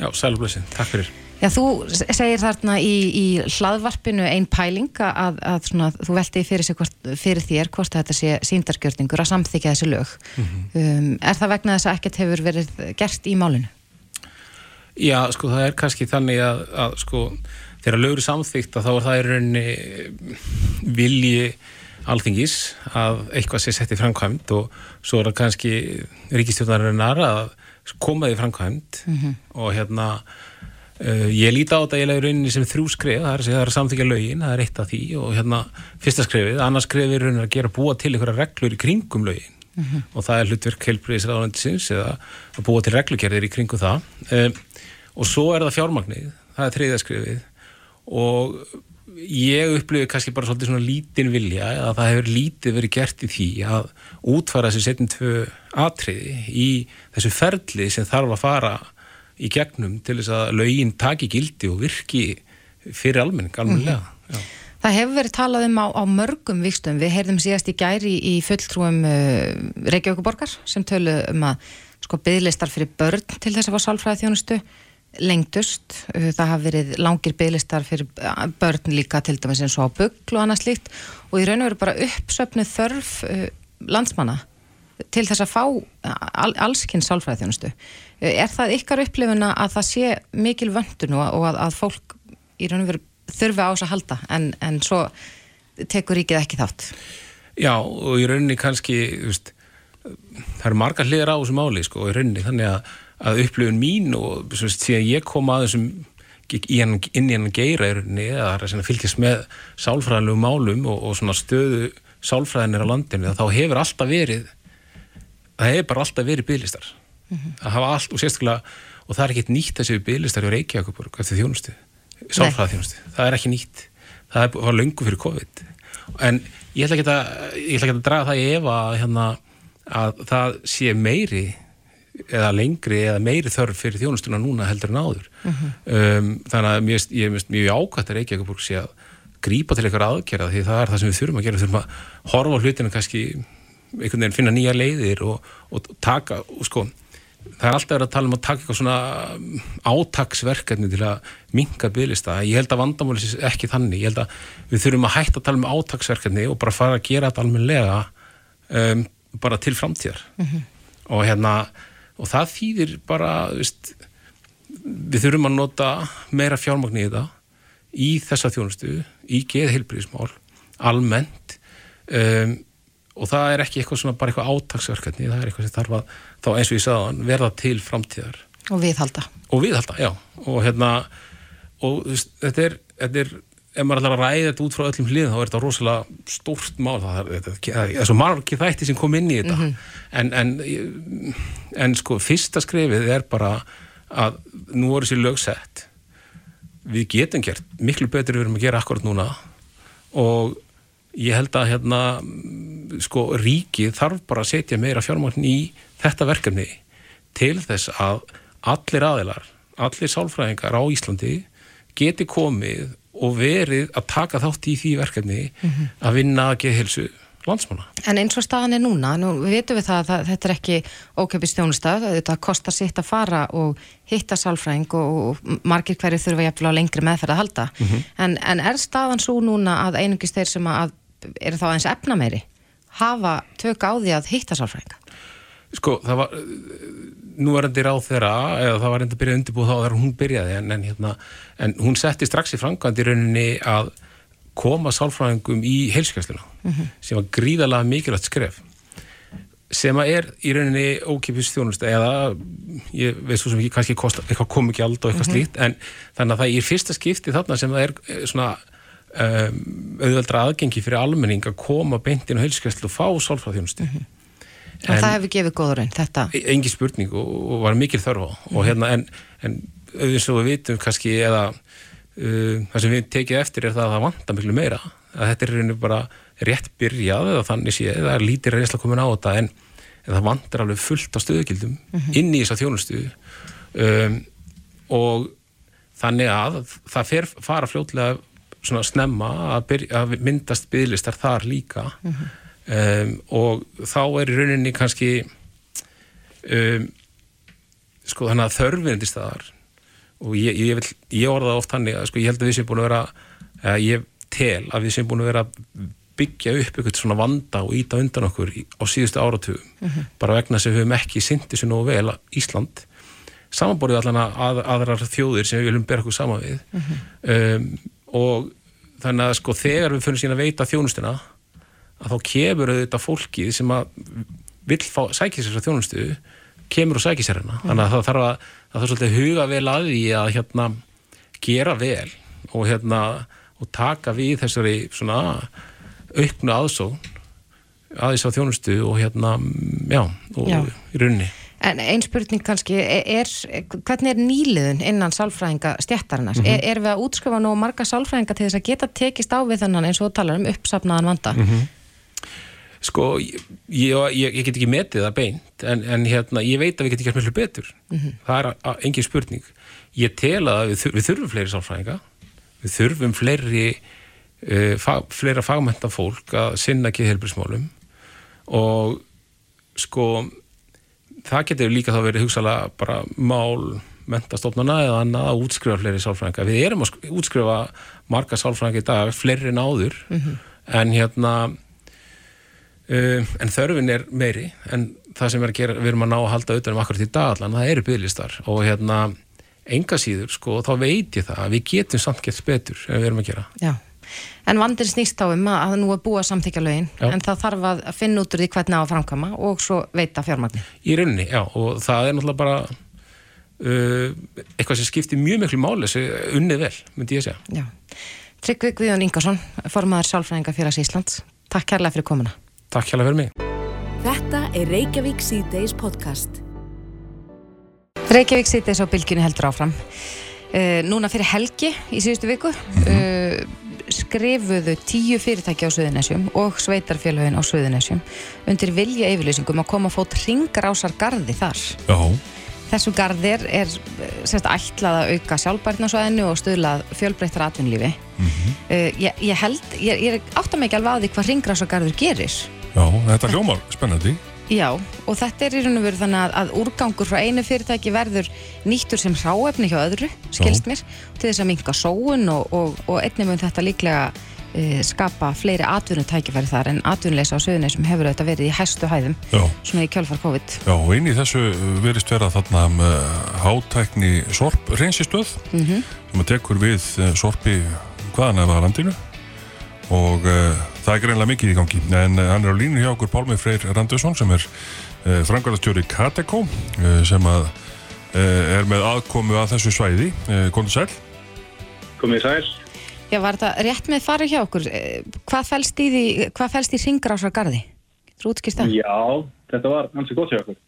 Já, sælblessin, takk fyrir. Já, þú segir þarna í, í hlaðvarpinu ein pæling að, að svona, þú velti fyrir, hvort, fyrir þér hvort þetta sé síndargjörningur að samþykja þessi lög. Um, er það vegna þess að ekkert hefur verið gert í málinu? Já, sko, það er kannski þannig að, að sko, þegar lögur samþykkt að þá er það í rauninni vilji alþingis að eitthvað sé sett í framkvæmt og svo er það kannski ríkistjórnarinnar að koma því framkvæmt og hérna Uh, ég líti á þetta eiginlega í rauninni sem þrjú skref, það er, er samþykja lögin, það er eitt af því og hérna fyrsta skrefið, annars skrefið er rauninni að gera búa til einhverja reglur í kringum lögin. Og það er hlutverk heilbriðisraðanendisins eða að búa til reglugerðir í kringum það. Um, og svo er það fjármagnið, það er þriðja skrefið. Og ég upplifi kannski bara svolítið svona lítinn vilja að það hefur lítið verið gert í því að útfæra þessi setjum tvö atriði í þessu ferli sem þarf að fara í gegnum til þess að lögin taki gildi og virki fyrir almenning almennilega. Mm Það hefur verið talað um á, á mörgum vikstum. Við heyrðum síðast í gæri í fulltrúum uh, Reykjavíkuborgar sem tölu um að sko bygglistar fyrir börn til þess að fá sálfræði þjónustu lengdust, uh, það hafa verið langir bygglistar fyrir uh, börn líka til dæmis eins og á bygglu og annað slíkt og í raun og veru bara uppsöfnu þörf uh, landsmanna til þess að fá all, allskinn sálfræðþjónustu. Er það ykkar upplifuna að það sé mikil vöndun og, og að, að fólk í raun og veru þurfi á þess að halda en, en svo tekur ríkið ekki þátt? Já og í rauninni kannski veist, það eru margar hliðar á þessu máli sko í rauninni þannig að, að upplifun mín og síðan ég kom að þessum inn í hennan geira í rauninni að fylgjast með sálfræðanlegum málum og, og svona stöðu sálfræðinir á landinu þá hefur alltaf verið það hefur bara alltaf verið bygglistar mm -hmm. það hafa allt og sérstaklega og það er ekkert nýtt þessi bygglistar í Reykjavík eftir þjónustu, sálfræða þjónustu það er ekki nýtt, það var löngu fyrir COVID. En ég ætla ekki að, ég ætla ekki að draga það í efa hérna, að það sé meiri eða lengri eða meiri þörf fyrir þjónustuna núna heldur en áður. Mm -hmm. um, þannig að mér, ég er mjög ákvæmt að Reykjavík sé að grípa til eitthvað aðgerða því það er það sem við þurfum að gera. Við þurfum að horfa á hlutinu kannski einhvern veginn finna nýja leiðir og, og taka, og sko það er alltaf verið að tala um að taka eitthvað svona átaksverkefni til að minga bygglista, ég held að vandamáli sé ekki þannig, ég held að við þurfum að hætta að tala um átaksverkefni og bara fara að gera þetta almenlega um, bara til framtíðar. Mm -hmm. og hérna og það þýðir bara veist, við þurfum að nota meira fjármagn í þetta í þessa þjónustu, í geðheilbríðismál almennt um, og það er ekki eitthvað svona bara eitthvað átagsverkefni, það er eitthvað sem þarf að þá eins og ég sagði verða til framtíðar. Og viðhalda. Og viðhalda, já. Og hérna og þetta er, þetta er ef maður ætlar að ræða þetta út frá öllum hliðin þá er þetta rosalega stórt mál. Það er, það er svo margi þætti sem kom inn í þetta. Mm -hmm. en, en, en sko fyrsta skrefið er bara að nú er þessi lögsett við getum gert miklu betur við erum að gera akkurat núna. Og ég held að hérna sko ríkið þarf bara að setja meira fjármagn í þetta verkefni til þess að allir aðilar, allir sálfræðingar á Íslandi geti komið og verið að taka þátt í því verkefni mm -hmm. að vinna að geða helsu landsmána. En eins og staðan er núna, nú veitum við það að þetta er ekki ókjöpist þjónustaf, þetta kostar sitt að fara og hitta sálfræðing og, og margir hverju þurfa jæfnilega lengri meðferð að halda. Mm -hmm. en, en er staðan svo núna að einungist þeir sem að eru þá eins efna meiri hafa tök á því að hitta sálfræðinga? Sko, það var nú var í ráð þeirra eða það var enda að byrja að undirbúða þá þegar hún byrjaði en, en, hérna, en hún setti strax í framkvæmd í rauninni að koma sálfræðingum í heilskjæsluna mm -hmm. sem var gríðalega mikilvægt skref sem að er í rauninni ókipis þjónust eða ég veist svo sem ekki kannski kosta, eitthvað kom ekki aldrei og eitthvað mm -hmm. slíkt en þannig að það er fyrsta skipti þarna sem það er eh, svona um, auðveldra aðgengi fyrir almenning að koma beintinn á heilskjæslu og fá sálfræðþjónustu mm -hmm. En, en það hefur gefið góður einn, þetta? E- engi spurning og, og var mikil þörf á mm og hérna en, en auðvitað svo við vitum kannski eða uh, það sem við tekið eftir er það að það vantar miklu meira að þetta er reynir bara rétt byrjað eða þannig sé, það er lítið reynsla komin á þetta en, en það vantar alveg fullt á stöðugildum mm -hmm. inn í þessa þjónustu um, og þannig að það fer, fara fljótlega svona snemma að, byrja, að myndast bygglistar þar líka mm -hmm. um, og þá er í rauninni kannski um, sko þannig að þörfinandi staðar og ég, ég, vil, ég orða oft hannig að sko ég held að við sem búin að vera að ég tel að við sem búin að vera byggja upp eitthvað svona vanda og íta undan okkur á síðustu áratugum mm -hmm. bara vegna sem við hefum ekki syndið sér nógu vel Ísland samanborðið allan að aðrar þjóðir sem við viljum bera okkur sama við mm -hmm. um, og þannig að sko þegar við fyrir sína að veita þjónustuna að þá kemur auðvitað fólkið sem að vil fá, sækja sér þjónustu kemur og sækja sér hérna þannig að það þarf að það þarf svolítið huga vel að því að hérna gera vel og hérna og taka við þessari svona auknu aðsón aðeins á þjónustu og hérna já, og í rauninni En einn spurning kannski, er, hvernig er nýliðun innan sálfræðinga stjættarinnar? Mm -hmm. er, er við að útskrifa nú marga sálfræðinga til þess að geta tekist á við þennan eins og talar um uppsapnaðan vanda? Mm -hmm. Sko, ég, ég, ég get ekki metið það beint, en, en hérna, ég veit að við getum gert mjög betur. Mm -hmm. Það er engin spurning. Ég tel að við, við þurfum fleiri sálfræðinga, við þurfum fleiri, uh, fag, fleira fagmenta fólk að sinna ekki helbrísmálum og sko það getur líka þá verið hugsalega bara mál mentastofnana eða annað að útskrifa fleiri sálfræðinga. Við erum að útskrifa marga sálfræðinga í dag, fleiri en áður, mm -hmm. en hérna, um, en þörfin er meiri, en það sem er að gera, við erum að ná að halda auðvitað um akkurat í dag allan, það eru bygglistar og hérna, enga síður, sko, þá veit ég það að við getum samt gett betur ef við erum að gera. Já. En vandir snýst á um að nú er búið að samþykja lögin, já. en það þarf að finna út úr því hvernig á að framkama og svo veita fjármagnin. Í rauninni, já, og það er náttúrulega bara uh, eitthvað sem skiptir mjög miklu máli sem unnið vel, myndi ég segja. Já. Tryggvi Guðjón Ingarsson, formadur Sálfræðinga félags Íslands. Takk kærlega fyrir komuna. Takk kærlega fyrir mig. Þetta er Reykjavík C-Days podcast. Reykjavík C-Days á bylginni heldur áfram. Uh, núna fyrir helgi í síðustu viku mm -hmm. uh, skrifuðu tíu fyrirtæki á Suðunessjum og sveitarfélagin á Suðunessjum undir vilja yfirleysingum að koma að fót ringarásar gardi þar. Já. Þessu gardir er sérst ætlað að auka sjálfbærtnarsvæðinu og stuðlað fjölbreyttar atvinnlífi. Mm -hmm. uh, ég, ég held, ég, ég átta mig ekki alveg að því hvað ringrásargarður gerir. Já, þetta hljómar spennandi. Já, og þetta er í raun og veru þannig að, að úrgangur frá einu fyrirtæki verður nýttur sem ráefni hjá öðru, skilst mér, til þess að minka sóun og, og, og einnig mun þetta líklega uh, skapa fleiri atvinnutækifæri þar en atvinnleisa á söðunni sem hefur auðvitað verið í hæstu hæðum, Já. svona í kjálfar COVID. Já, og inn í þessu verist vera þarna um, hátækni sorp reynsistöð mm -hmm. sem að tekur við sorpi hvaðan eða landinu og uh, það er greinlega mikið í gangi. En uh, hann er á línu hjá okkur Pálmi Freyr Randusson sem er uh, frangarastjóri Kateko sem að er með aðkomu að þessu svæði. Góður sæl. Komið sæl. Já, var þetta rétt með farið hjá okkur? Hvað fælst í því, hvað fælst í ringrásargarði? Þú útskýrst það? Já, þetta var hansi gott hjá okkur.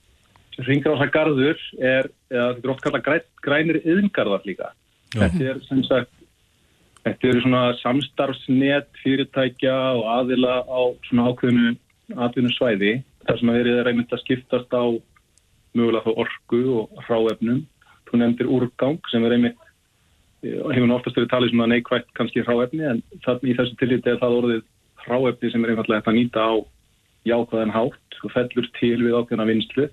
Ringrásargarður er, eða þetta er oft kallað græn, grænir yðngarðar líka. Já. Þetta er sem sagt Þetta eru svona samstarfsnet fyrirtækja og aðila á svona ákveðinu atvinnusvæði þar sem að verið er einmitt að skiptast á mögulega þá orgu og ráefnum. Þú nefndir úrgang sem er einmitt, hefur nú oftast verið talið svona neikvægt kannski ráefni en þannig í þessu tilliti er það orðið ráefni sem er einfallega þetta að nýta á jákvæðan hátt og fellur til við ákveðina vinstlu.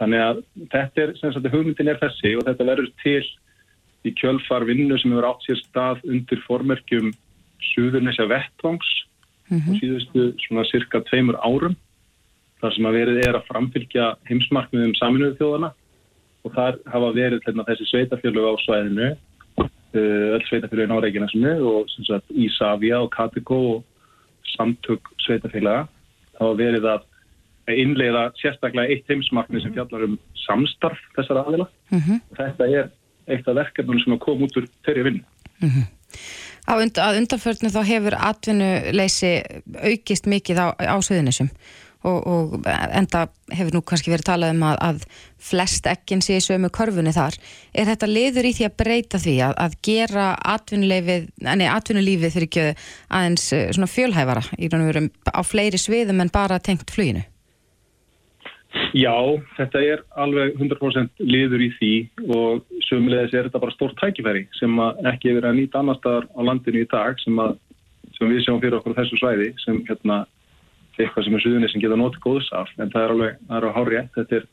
Þannig að þetta er, sem sagt, hugmyndin er þessi og þetta verður til í kjölfar vinnu sem hefur átt sér stað undir formerkjum Suðurnesja Vettvangs mm -hmm. og síðustu svona cirka tveimur árum þar sem að verið er að framfylgja heimsmarkmiðum saminuðu þjóðana og þar hafa verið hérna, þessi sveitafélög á svæðinu uh, öll sveitafélögin á Reykjanesinu og sagt, Ísafja og Katiko og samtök sveitafélaga hafa verið að innleiða sérstaklega eitt heimsmarkmið sem fjallar um samstarf þessara aðila mm -hmm. og þetta er eitt af verkefnum sem að koma út úr þeirri vinnu. Mm -hmm. Und, undanförnu þá hefur atvinnuleysi aukist mikið á, á söðunisum og, og enda hefur nú kannski verið talað um að, að flest ekkin sé sömu korfunni þar. Er þetta liður í því að breyta því að, að gera atvinnulífið fyrir ekki aðeins eh, svona fjölhæfara í raun og veru á fleiri sviðum en bara tengt fluginu? Já, þetta er alveg 100% liður í því og sömulegis er þetta bara stórt tækifæri sem ekki hefur að nýta annar staðar á landinu í dag sem, að, sem við sjáum fyrir okkur á þessu svæði sem hérna, eitthvað sem er suðunni sem geta notið góðs af. En það er alveg, það er á hárið þetta er,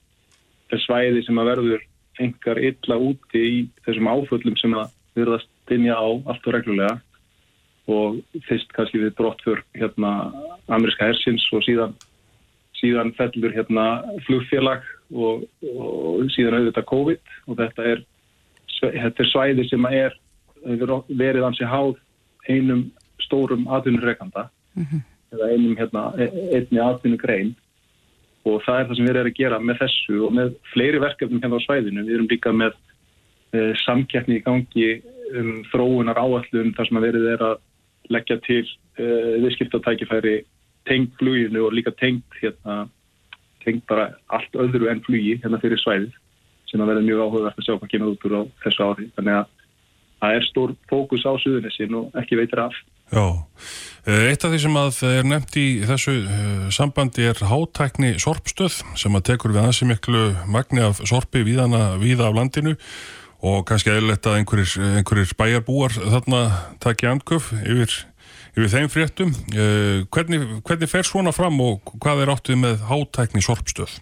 er svæði sem að verður engar illa úti í þessum áföllum sem að verðast dinja á allt og reglulega. Og fyrst kannski við brott fyrir hérna ameríska hersins og síðan síðan fellur hérna flugfélag og, og síðan auðvitað COVID og þetta er, þetta er svæði sem er verið ansi háð einum stórum atvinnureikanda mm -hmm. eða einum hérna, e, einni atvinnugrein og það er það sem við erum að gera með þessu og með fleiri verkefnum hérna á svæðinu. Við erum líka með e, samkeppni í gangi um þróunar áallum þar sem að verið er að leggja til e, viðskiptatækifæri tengt fluginu og líka tengt hérna, tengt bara allt öðru enn flugi hérna fyrir svæðið sem að verða mjög áhugavert að sjá hvað kemur út úr á þessu ári. Þannig að það er stór fókus á suðunissin og ekki veitir af. Já, eh, eitt af því sem að er nefnt í þessu eh, sambandi er hátækni sorpstöð sem að tekur við ansi miklu magni af sorpi víðana, víða af landinu og kannski eðlert að einhverjir, einhverjir bæjarbúar þarna takja andköf yfir yfir þeim fréttum. Uh, hvernig, hvernig fer svona fram og hvað er áttið með hátækni sorpstöð?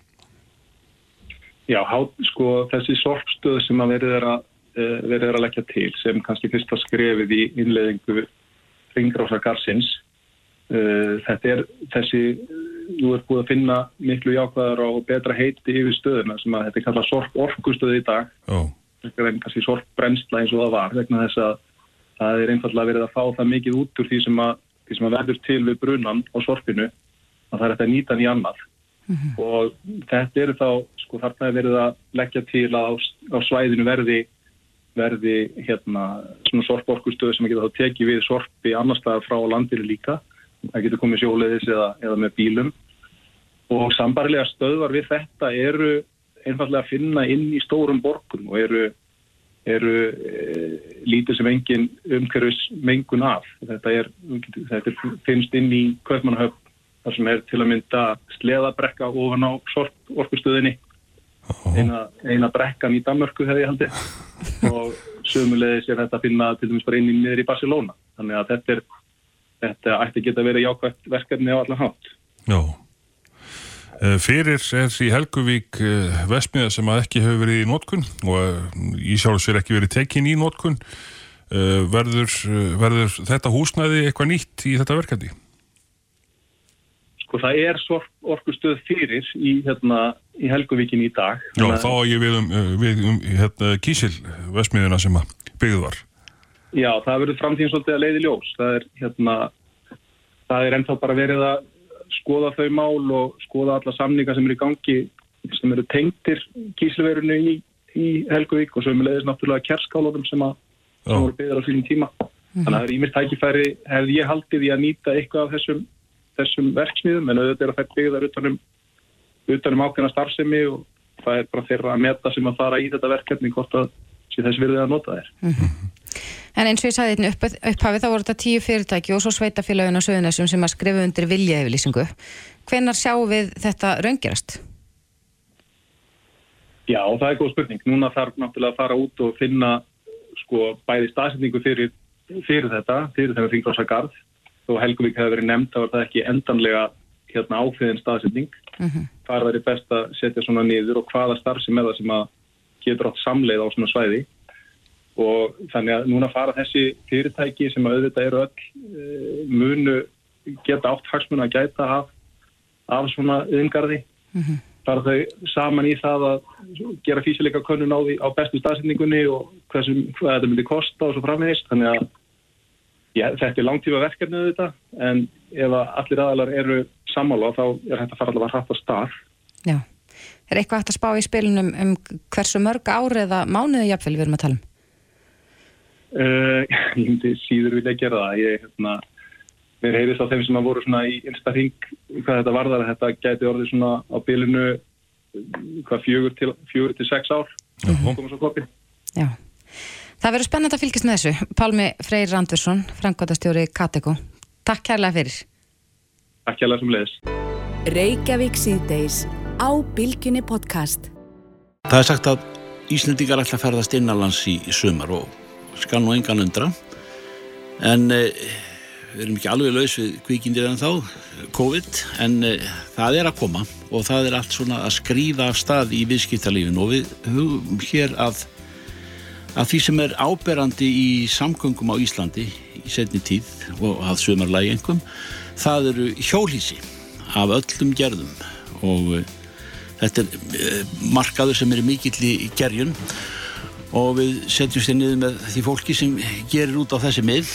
Já, há, sko, þessi sorpstöð sem að verið er að, uh, verið er að leggja til sem kannski fyrsta skrefið í innleðingu ringrása garsins uh, þetta er þessi nú er búið að finna miklu jákvæðar og betra heiti yfir stöðuna sem að þetta er kallað sorp orkustöð í dag þetta er kannski sorp brennsla eins og það var vegna þess að það er einfallega verið að fá það mikið út úr því sem að, því sem að verður til við brunan á sorpinu að það er þetta að nýta hann í annað. Og þetta eru þá sko þarna er verið að leggja til að á, á svæðinu verði verði hérna svona sorporkustöð sem geta þá tekið við sorpi annar staðar frá landinu líka. Það getur komið sjóleiðis eða, eða með bílum. Og sambarilega stöðvar við þetta eru einfallega að finna inn í stórum borgum og eru eru e, lítið sem engin umhverfis mengun af. Þetta er, þetta er finnst inn í Kaupmannahöfn þar sem er til að mynda sleðabrekka ofan á sorp orkustöðinni. Eina, eina brekkan í Danmörku hefði ég haldið. Og sömulegis er þetta að finna til dæmis bara inn í niður í Barcelona. Þannig að þetta er þetta ætti geta verið jákvæmt verkefni á allan hátt. Já. Eh, Fyrir er í Helguvík eh, vesmiða sem ekki hefur verið í nótkun og eh, í sjálfsveir ekki verið tekin í nótkun verður, verður þetta húsnæði eitthvað nýtt í þetta verkefni? sko það er orkustöð fyrir í, hérna, í Helguvíkin í dag Já, þá á ég við um, við um hérna, kísil vesmiðuna sem byggð var. Já, það verður framtíðin svolítið að leiði ljós. Það er, hérna, það er ennþá bara verið að skoða þau mál og skoða alla samninga sem eru í gangi sem eru tengtir kísilverunu í, í Helguvík og svo er með leiðis náttúrulega kerskálórum sem, að, sem voru byggðar á sínum tíma. Þannig að það er ímest tækifæri hefði ég haldið í að nýta eitthvað af þessum, þessum verksmiðum en auðvitað er að það byggðar utanum, utanum ákveðna starfsemi og það er bara þeirra að meta sem að fara í þetta verkefni hvort að sé þess virðið að nota þér. En eins og ég sagði þetta upp, upphafið þá voru þetta tíu fyrirtæki og svo sveitafélagin á Suðunessum sem að skrifa undir vilja yfirlýsingu. Hvenar sjáum við þetta raungerast? Já, það er góð spurning. Núna þarf náttúrulega að fara út og finna sko bæði staðsetningu fyrir, fyrir þetta, fyrir þennan ringrása garð. Þó Helguvík hefur verið nefnd, þá er það ekki endanlega hérna ákveðin staðsetning. Hvar það er best að setja svona niður og hvaða starfsem er það sem að getur átt samleið á svona svæði. Og þannig að núna fara þessi fyrirtæki sem að auðvitað eru öll e, munu geta átt hagsmuna að gæta af, af svona yðingarði fara þau saman í það að gera físileika könnun á, á bestu staðsetningunni og hversum, hvað þetta myndi kosta og svo framvegist. Þannig að já, þetta er langtífa verkefnið þetta en ef að allir aðalar eru sammála þá er þetta fara allavega hratt á stað. Já. Er eitthvað hægt að spá í spilunum um hversu mörg ári eða mánuði jafnvel við erum að tala um? Uh, ég myndi síður vilja gera það. Ég, hérna, mér heyrðist á þeim sem að voru svona í einsta hring hvað þetta varðar að þetta gæti orðið svona á bilinu hvað fjögur til, fjögur til sex ár. Komum svo kopið. Já. Það verður spennandi að fylgjast með þessu. Pálmi Freyr Randursson, frangvátastjóri Kateko. Takk kærlega fyrir. Takk hjá sem leiðis. Reykjavík síðdeis á Bilginni podcast. Það er sagt að Íslendingar ætla að ferðast innanlands í sumar og skal nú engan undra. En e, við erum ekki alveg laus við kvíkindir en þá COVID, en e, það er að koma og það er allt svona að skrýða af stað í viðskiptalífin og við hugum hér að að því sem er áberandi í samgöngum á Íslandi í setni tíð og að sumarlægi engum það eru hjólísi af öllum gerðum og e, þetta er eh, markaður sem er mikill í gerjun og við setjumst þér niður með því fólki sem gerir út á þessi mið.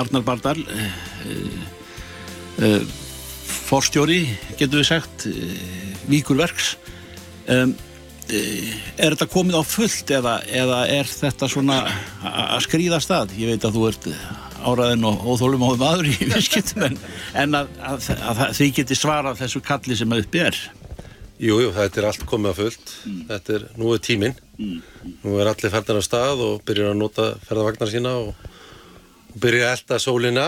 Arnar Bardal uh, uh, forstjóri getur við sagt uh, Víkurverks er þetta komið á fullt eða, eða er þetta svona að skrýða stað? Ég veit að þú ert áraðin og óþólum á maður í viðskiptum en, en að, að, að, að því geti svarað þessu kalli sem upp er Jú, jú, þetta er allt komið að fullt. Þetta er, nú er tíminn. Nú er allir færðin á stað og byrjar að nota ferðavagnar sína og, og byrjar að elda sólina.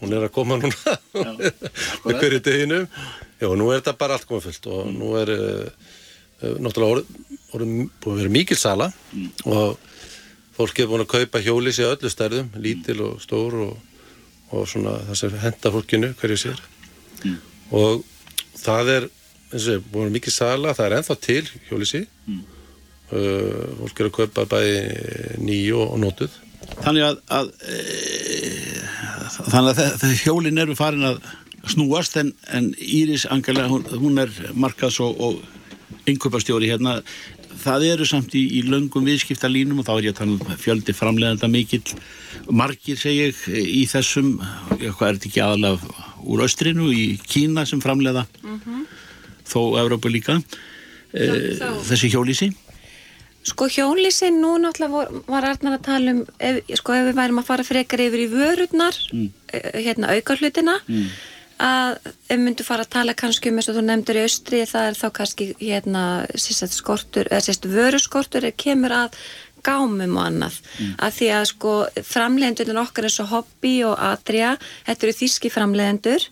Hún er að koma núna með hverju deginu. Já, nú er þetta bara allt komið að fullt og nú er uh, náttúrulega orð, orð, búið að vera mikil sala og fólk er búin að kaupa hjólís í öllu stærðum, lítil og stór og, og svona það sem henda fólkinu hverju sér. Og það er eins og búin mikið sala, það er ennþá til hjólísi mm. uh, fólk er að kaupa bæði nýju og, nótuð Þannig að, að e, þannig að þessi hjólin eru farin að snúast en, en Íris Angela hún, hún er markaðs og, og innköpastjóri hérna. Það eru samt í, í löngum viðskiptalínum og þá er ég að tala um fjöldi framleganda mikill. Margir segi ég í þessum, hvað er þetta ekki aðalega úr austrinu í Kína sem framlega mm -hmm. Þó Európa líka e, þessi hjólísi Sko hjólísi nú náttúrulega var, Arnar að tala um ef, sko ef við værim að fara frekar yfir í vörurnar mm. hérna auka hlutina mm að ef myndu fara að tala kannski um eins og þú nefndur í austri það er þá kannski hérna sérst skortur, eða sérst vöruskortur er kemur að gámum og annað. Mm. að því að sko framlegendur okkar eins og hobby og adria þetta eru þíski framlegendur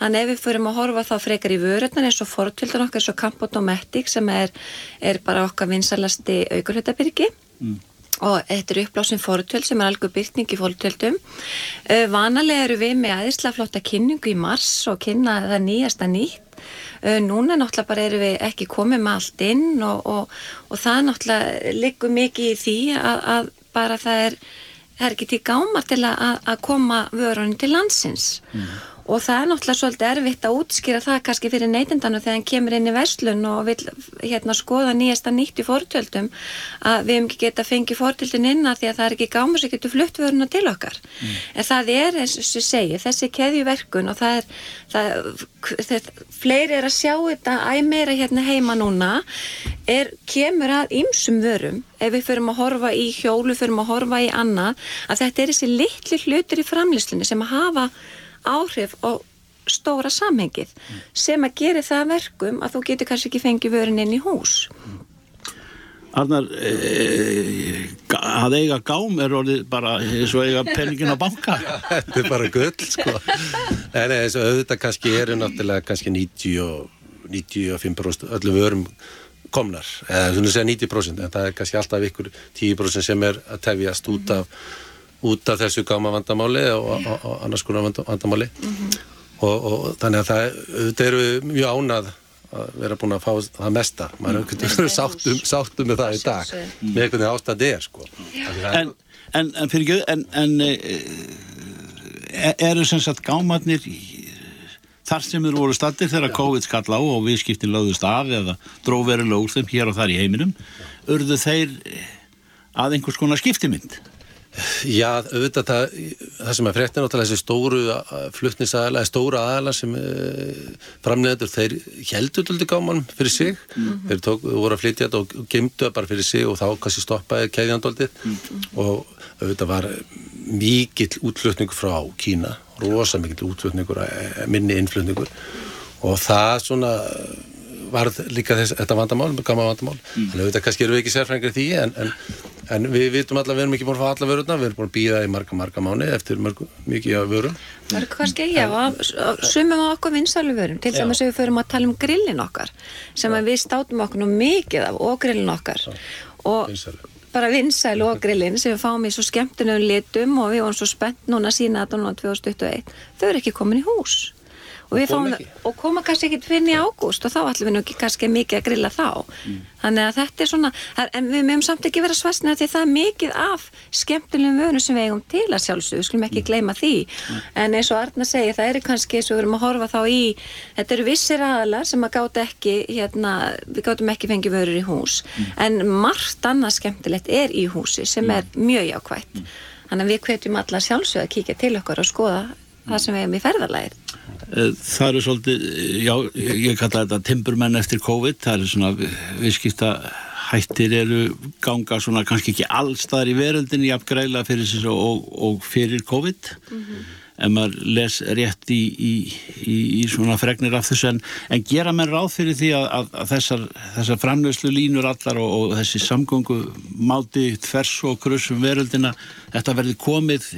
þannig ef við förum að horfa þá frekar í vörurnar eins og fortvöldan okkar eins og Campodomatic sem er, er bara okkar vinsalasti aukurhautabyrgi mm. Og þetta er uppblásin fórtöld sem er algjör byrkning í fórtöldum uh, vanalega eru við með aðeinslega flotta kynningu í mars og kynna það nýjasta nýtt núna náttúrulega bara eru við ekki komið með allt inn og, og, og það náttúrulega liggur mikið í því að, að bara það er, er ekki til gáma til að, að koma vörunum til landsins. Mm og það er náttúrulega svolítið erfitt að útskýra það kannski fyrir neytindanu þegar hann kemur inn í verslun og vil hérna skoða nýjasta nýtt í fórtöldum að við hefum ekki geta að fengi fórtöldin inn að því að það er ekki gáma sem getur fluttvöruna til okkar mm. en það er eins og ég segi þessi keðjuverkun og það er það, það, fleiri er að sjá þetta æg meira hérna heima núna er, kemur að ymsum vörum ef við förum að horfa í hjólu, förum að horfa í annað að þetta er þessi litli hlutur í framlýslunni sem að hafa áhrif á stóra samhengið mm. sem að gera það verkum að þú getur kannski ekki fengið vörin inn í hús. Arnar e, að eiga gám er orðið bara eins og eiga penningin á banka. Þetta er bara gull sko. En eins og auðvitað kannski eru náttúrulega kannski 90 og 95% öllu vörum komnar. Eða svona segja 90% en það er kannski alltaf ykkur 10% sem er að tefjast út af út af þessu gáma vandamáli og, og, og annars konar vandamáli. Mm -hmm. og, og þannig að það þetta eru mjög ánað að vera búin að fá það mesta. Maður hefur mm. sáttum, sáttum með það í dag með einhvern veginn ástæð er sko. En, en, en fyrir ekki en, en e, e, eru sem sagt gámatnir þar sem eru voru stattir þegar COVID skall á og viðskiptin lögðust af eða dróveri lögst þeim hér og þar í heiminum urðu þeir að einhvers konar skiptimynd Já, auðvitað það, það sem er fréttin áttalega þessi stóru fluttnisaðala, stóra aðala sem e, framlegaður, þeir heldur alltaf gáman fyrir sig, mm -hmm. þeir tók, voru að flytja þetta og gemdu það bara fyrir sig og þá kannski stoppaði keðjandaldið mm -hmm. og auðvitað var mikill útflutningur frá Kína, rosa mikill útflutningur, eh, minni innflutningur og það svona varð líka þess, þetta vandamál, gama vandamál, mm. þannig að auðvitað kannski eru við ekki sérfrængir því en, en En við vitum allavega, við erum ekki búin að fá alla vörurna, við erum búin að býða í marga, marga mánu eftir marga, mikið af vörum. Það er kannski, já, sumum á okkur vinsælu vörum, til dæmis að við förum að tala um grillin okkar, sem við státum okkur nú mikið af, og grillin okkar. Já. Og vinsælu. bara vinsælu og grillin sem við fáum í svo skemmtunum litum og við vorum svo spennt núna sína þetta núna 2021, þau eru ekki komin í hús og, fáum, og koma kannski ekki fyrir í ágúst og þá ætlum við nú ekki kannski mikið að grilla þá mm. þannig að þetta er svona en við meðum samt ekki vera svastna því það er mikið af skemmtilegum vönu sem við eigum til að sjálfsög, við skulum ekki mm. gleyma því mm. en eins og Arna segi, það eru kannski eins og við erum að horfa þá í þetta eru vissir aðalar sem að gáta ekki hérna, við gátum ekki fengið vörur í hús mm. en margt annað skemmtilegt er í húsi sem mm. er mjög jákvægt mm. þannig að við hvetjum alla sjálfsög að kíkja til okkar og skoða það sem hefum í ferðarlægir Eh, það eru svolítið, já, ég kalla þetta timburmenn eftir COVID, það eru svona viðskipta hættir eru ganga svona kannski ekki allstaðar í veröldinni jafngræla fyrir þessu og, og fyrir COVID. Mm -hmm. en maður les rétt í, í, í, í svona fregnir af þessu. En, en gera mér ráð fyrir því að, að, að þessar, þessar framlöslu línur allar og, og þessi samgöngu máti tvers og krusum veröldina þetta verði komið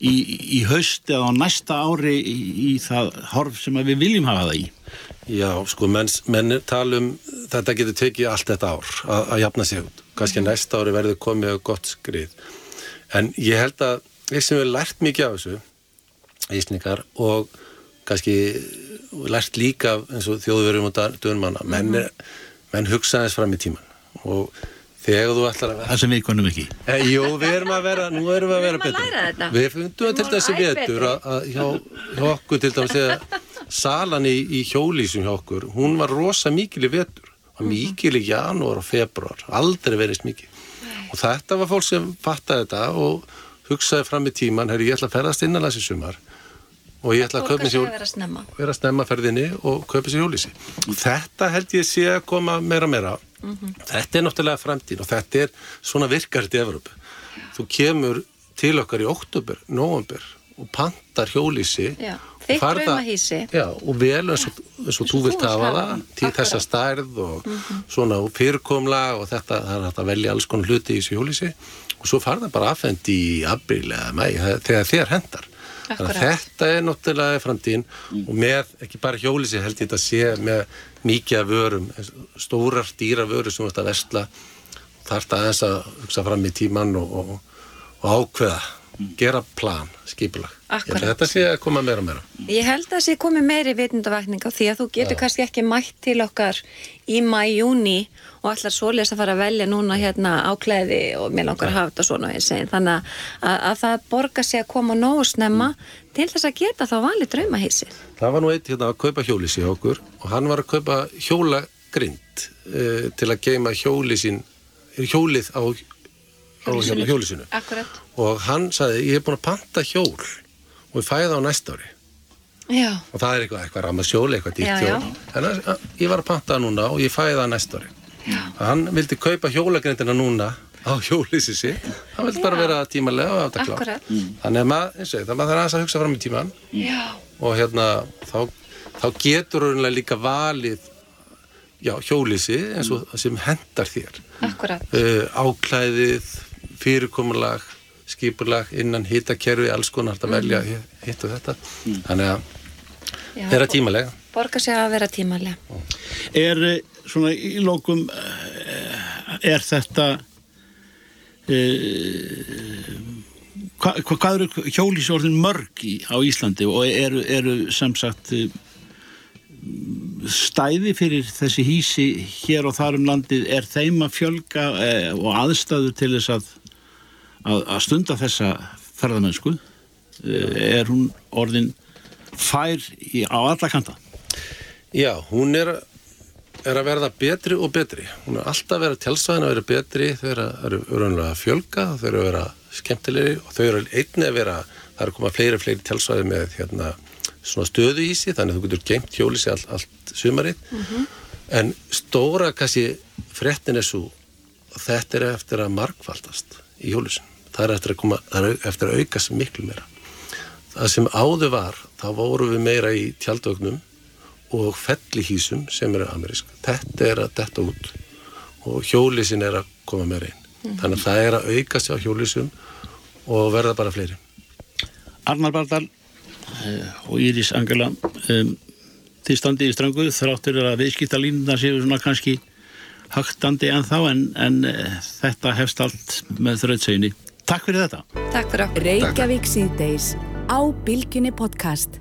í í, haust eða á næsta ári í, í það horf sem við viljum hafa það í? Já, sko, menn, menn talum þetta getur tekið allt þetta ár að, að jafna sig út. Kanski mhm. næsta ári verður komið á gott skrið. En ég held að við sem við lært mikið af þessu, ísningar, og kannski lært líka eins og þjóðverjum og dönmanna menn, er, menn hugsa þess fram í tíman og þegar þú ætlar að vera Það sem við konum ekki. E, Jú, við erum að vera, nú erum við að vera Við erum að betur. læra þetta. Við fundum til þessi Æ, vetur að, að hjá, hjá okkur til dæmis þegar salan í, í hjólísum hjá okkur hún var rosa mikil í vetur. Var mikil í janúar og februar aldrei verið mikið og þetta var fólk sem fattaði þetta og hugsaði fram í tíman, herri ég ætla að ferðast innanlands í sumar og ég ætla að hjól að vera snemma. vera að stemma ferðinni og kaupa sér hjólísi þetta held ég sé að koma meira og meira þetta er náttúrulega framtíð og þetta er svona virkar þetta í Evrópu. Þú kemur til okkar í oktober, november og pantar og þitt já, og vel eins og, eins og þú vilt hafa það til þessa stærð og svona og fyrirkomla og þetta, það er hægt að velja alls konar hluti í þessu hjólísi og svo fara það bara afhend í april eða mæ, þegar þér hendar þannig að þetta er náttúrulega framtíðin og með ekki bara hjólísi held ég þetta sé með mikið af vörum stórar dýra vörur sem þú ert að versla. Þarf það aðeins að hugsa fram í tíman og, og, og ákveða gera plan, að þetta sé að koma meira og meira. Ég held að það sé komið meiri vitundavakning á því að þú getur kannski ekki mætt til okkar í mæ-júni og allar svoleiðis að fara að velja núna hérna áklæði og mér langar að hafa þetta svona þannig að, að, að það borgar sig að koma nógu snemma til þess að geta þá valið draumahísi. Það var nú eitt hérna að kaupa hjólísi hjá okkur og hann var að kaupa hjólagrind uh, til að geima hjólið á, á hjólisinu Akkurat. og hann sagði ég er búin að panta hjól og ég fæði það á næsta ári. Já, og það er eitthvað, eitthvað rammasjóli, eitthvað dýrt Já, hjól. en að, ég var að panta það núna og ég fæði það næsta ári. Já. hann vildi kaupa hjólagrindina núna á hjólísi sitt. Hann vildi bara vera tímalega og aftakla Akkúrat. þannig að maður, eins og það maður þarf aðeins að hugsa fram í tíman já, og hérna þá, þá getur raunlega líka valið já, hjólísi eins og sem hendar þér. Akkurat. uh, áklæðið fyrirkomulag skipurlag innan hitakerfi alls konar að velja hitt og þetta. Þannig að Já, þeirra tímalega Borgar sig að vera tímalega. Er eh, svona í lókum eh, er þetta uh, hva, hva, hvað eru hjólísorðin mörg í, á Íslandi? Og eru, eru sem sagt stæði fyrir þessi hísi hér og þar um landið er þeim að fjölga eh, og aðstæður til þess að, að, að stunda þessa ferðamennsku eh, er hún orðin fær í, á alla kanta? Já, hún er er að verða betri og betri. Hún er alltaf að vera tjálsvæðin að vera betri þau eru raunlega að fjölga þau eru að vera skemmtilegri og þau eru einni að vera það eru að koma fleiri og fleiri tjálsvæði með hérna, svona stöðuhísi þannig að þú getur geimt hjólísi all, allt sumarið. En stóra kannski fréttin er svo þetta er eftir að markvaldast í hjólísin það er eftir að, koma, það er eftir að aukast miklu meira. Það sem áður var þá vorum við meira í tjaldvögnum og fellihísum sem eru amerísk. Þetta er að detta út og hjólísin er að koma meira inn. Þannig að það er að auka sig á hjólísum og verða bara fleiri. Arnar Bardal uh, og Íris Angela um, þið standið í strangu þráttur að viðskipta línuna séu svona kannski högtandi en þá en, en uh, þetta hefst allt með þrautsegni Takk fyrir þetta Takk fyrir okkur. Reykjavík síðdeis á Bilginni podcast.